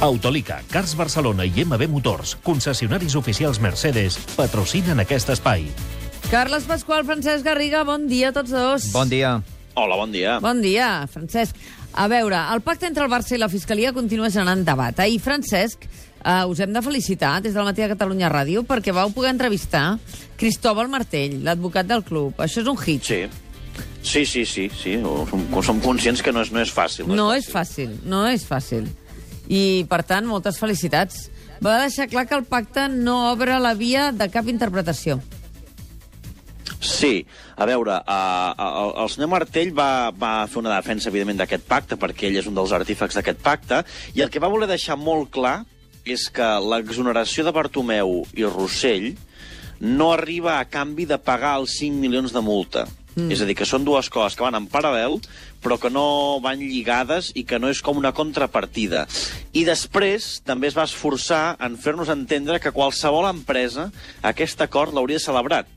Autolica, Cars Barcelona i MB Motors, concessionaris oficials Mercedes, patrocinen aquest espai. Carles Pasqual, Francesc Garriga, bon dia a tots dos. Bon dia. Hola, bon dia. Bon dia, Francesc. A veure, el pacte entre el Barça i la Fiscalia continua generant debat. Ahir, Francesc, eh, us hem de felicitar des del matí a Catalunya Ràdio perquè vau poder entrevistar Cristóbal Martell, l'advocat del club. Això és un hit. Sí. Sí, sí, sí, sí. Som, som conscients que no és, no és fàcil. No és fàcil, no és fàcil. I, per tant, moltes felicitats. Va deixar clar que el pacte no obre la via de cap interpretació. Sí, a veure, uh, el, el senyor Martell va, va fer una defensa, evidentment, d'aquest pacte, perquè ell és un dels artífecs d'aquest pacte, i el que va voler deixar molt clar és que l'exoneració de Bartomeu i Rossell no arriba a canvi de pagar els 5 milions de multa. Mm. És a dir, que són dues coses que van en paral·lel, però que no van lligades i que no és com una contrapartida. I després també es va esforçar en fer-nos entendre que qualsevol empresa aquest acord l'hauria celebrat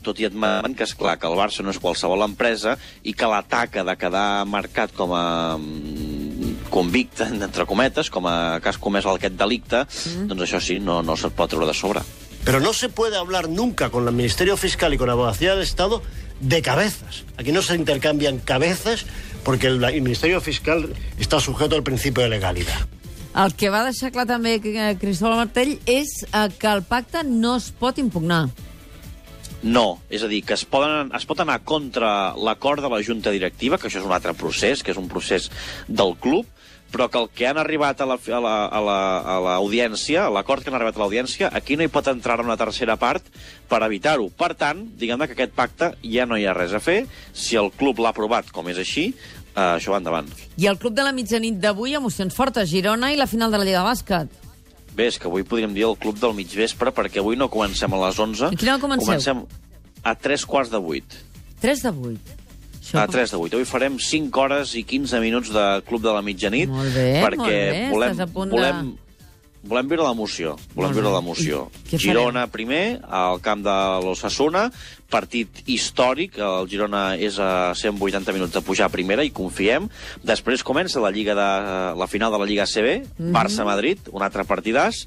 tot i admetent que és clar que el Barça no és qualsevol empresa i que l'ataca de quedar marcat com a mm, convicte, entre cometes, com a que has comès aquest delicte, mm. doncs això sí, no, no se't pot treure de sobre. Pero no se puede hablar nunca con el Ministerio Fiscal y con la Abogacía del Estado de cabezas. Aquí no se intercambian cabezas porque el, el Ministerio Fiscal está sujeto al principio de legalidad. El que va deixar clar també eh, Cristóbal Martell és eh, que el pacte no es pot impugnar. No, és a dir, que es, poden, es pot anar contra l'acord de la Junta Directiva, que això és un altre procés, que és un procés del club, però que el que han arribat a l'audiència, la, a la, l'acord que han arribat a l'audiència, aquí no hi pot entrar una tercera part per evitar-ho. Per tant, diguem que aquest pacte ja no hi ha res a fer. Si el club l'ha aprovat, com és així, eh, això va endavant. I el club de la mitjanit d'avui, emocions fortes, Girona i la final de la Lliga de Bàsquet. Bé, és que avui podríem dir el club del mig vespre, perquè avui no comencem a les 11. A quina hora comenceu? Comencem a 3 quarts de 8. 3 de 8. Això A 3 de 8. Avui farem 5 hores i 15 minuts de Club de la Mitjanit. Molt bé, perquè molt bé, volem, estàs a punt de- volem, volem viure l'emoció. Volem viure l'emoció. Girona primer, al camp de l'Ossassuna, partit històric. El Girona és a 180 minuts de pujar a primera i confiem. Després comença la Lliga de, la final de la Lliga CB, Mhm. Barça-Madrid, un altre partidàs,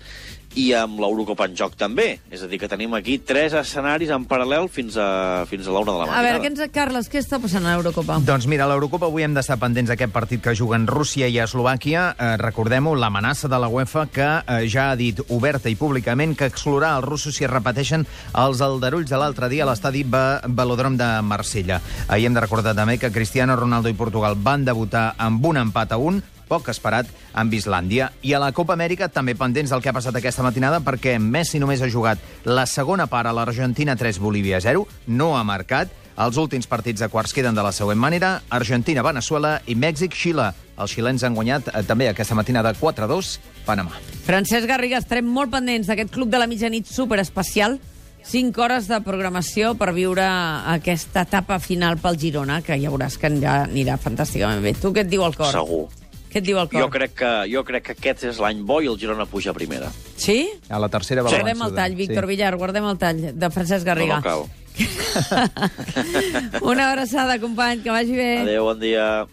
i amb l'Eurocopa en joc també. És a dir, que tenim aquí tres escenaris en paral·lel fins a, fins a l'una de la A matinada. veure, què ens... Carles, què està passant a l'Eurocopa? Doncs mira, a l'Eurocopa avui hem d'estar pendents d'aquest partit que juguen Rússia i Eslovàquia. Eh, Recordem-ho, l'amenaça de la UEFA que eh, ja ha dit oberta i públicament que exclourà els russos si es repeteixen els aldarulls de l'altre dia a l'estadi Ba- Velòdrom de Marsella. Ahir hem de recordar també que Cristiano Ronaldo i Portugal van debutar amb un empat a un, poc esperat, amb Islàndia. I a la Copa Amèrica també pendents del que ha passat aquesta matinada perquè Messi només ha jugat la segona part a l'Argentina 3, Bolívia 0, no ha marcat, els últims partits de quarts queden de la següent manera, Argentina-Venezuela i Mèxic-Xile. Els xilens han guanyat eh, també aquesta matinada 4-2 Panamà. Francesc Garriga, estarem molt pendents d'aquest club de la mitjanit superespecial. 5 hores de programació per viure aquesta etapa final pel Girona, que ja veuràs que anirà, anirà fantàsticament bé. Tu què et diu el cor? Segur. Què et diu el cor? Jo crec, que, jo crec que aquest és l'any bo i el Girona puja a primera. Sí? A la tercera va Guardem el tall, Víctor Villar, guardem el tall de Francesc Garriga. No, no cal. Una abraçada, company, que vagi bé. Adéu, bon dia.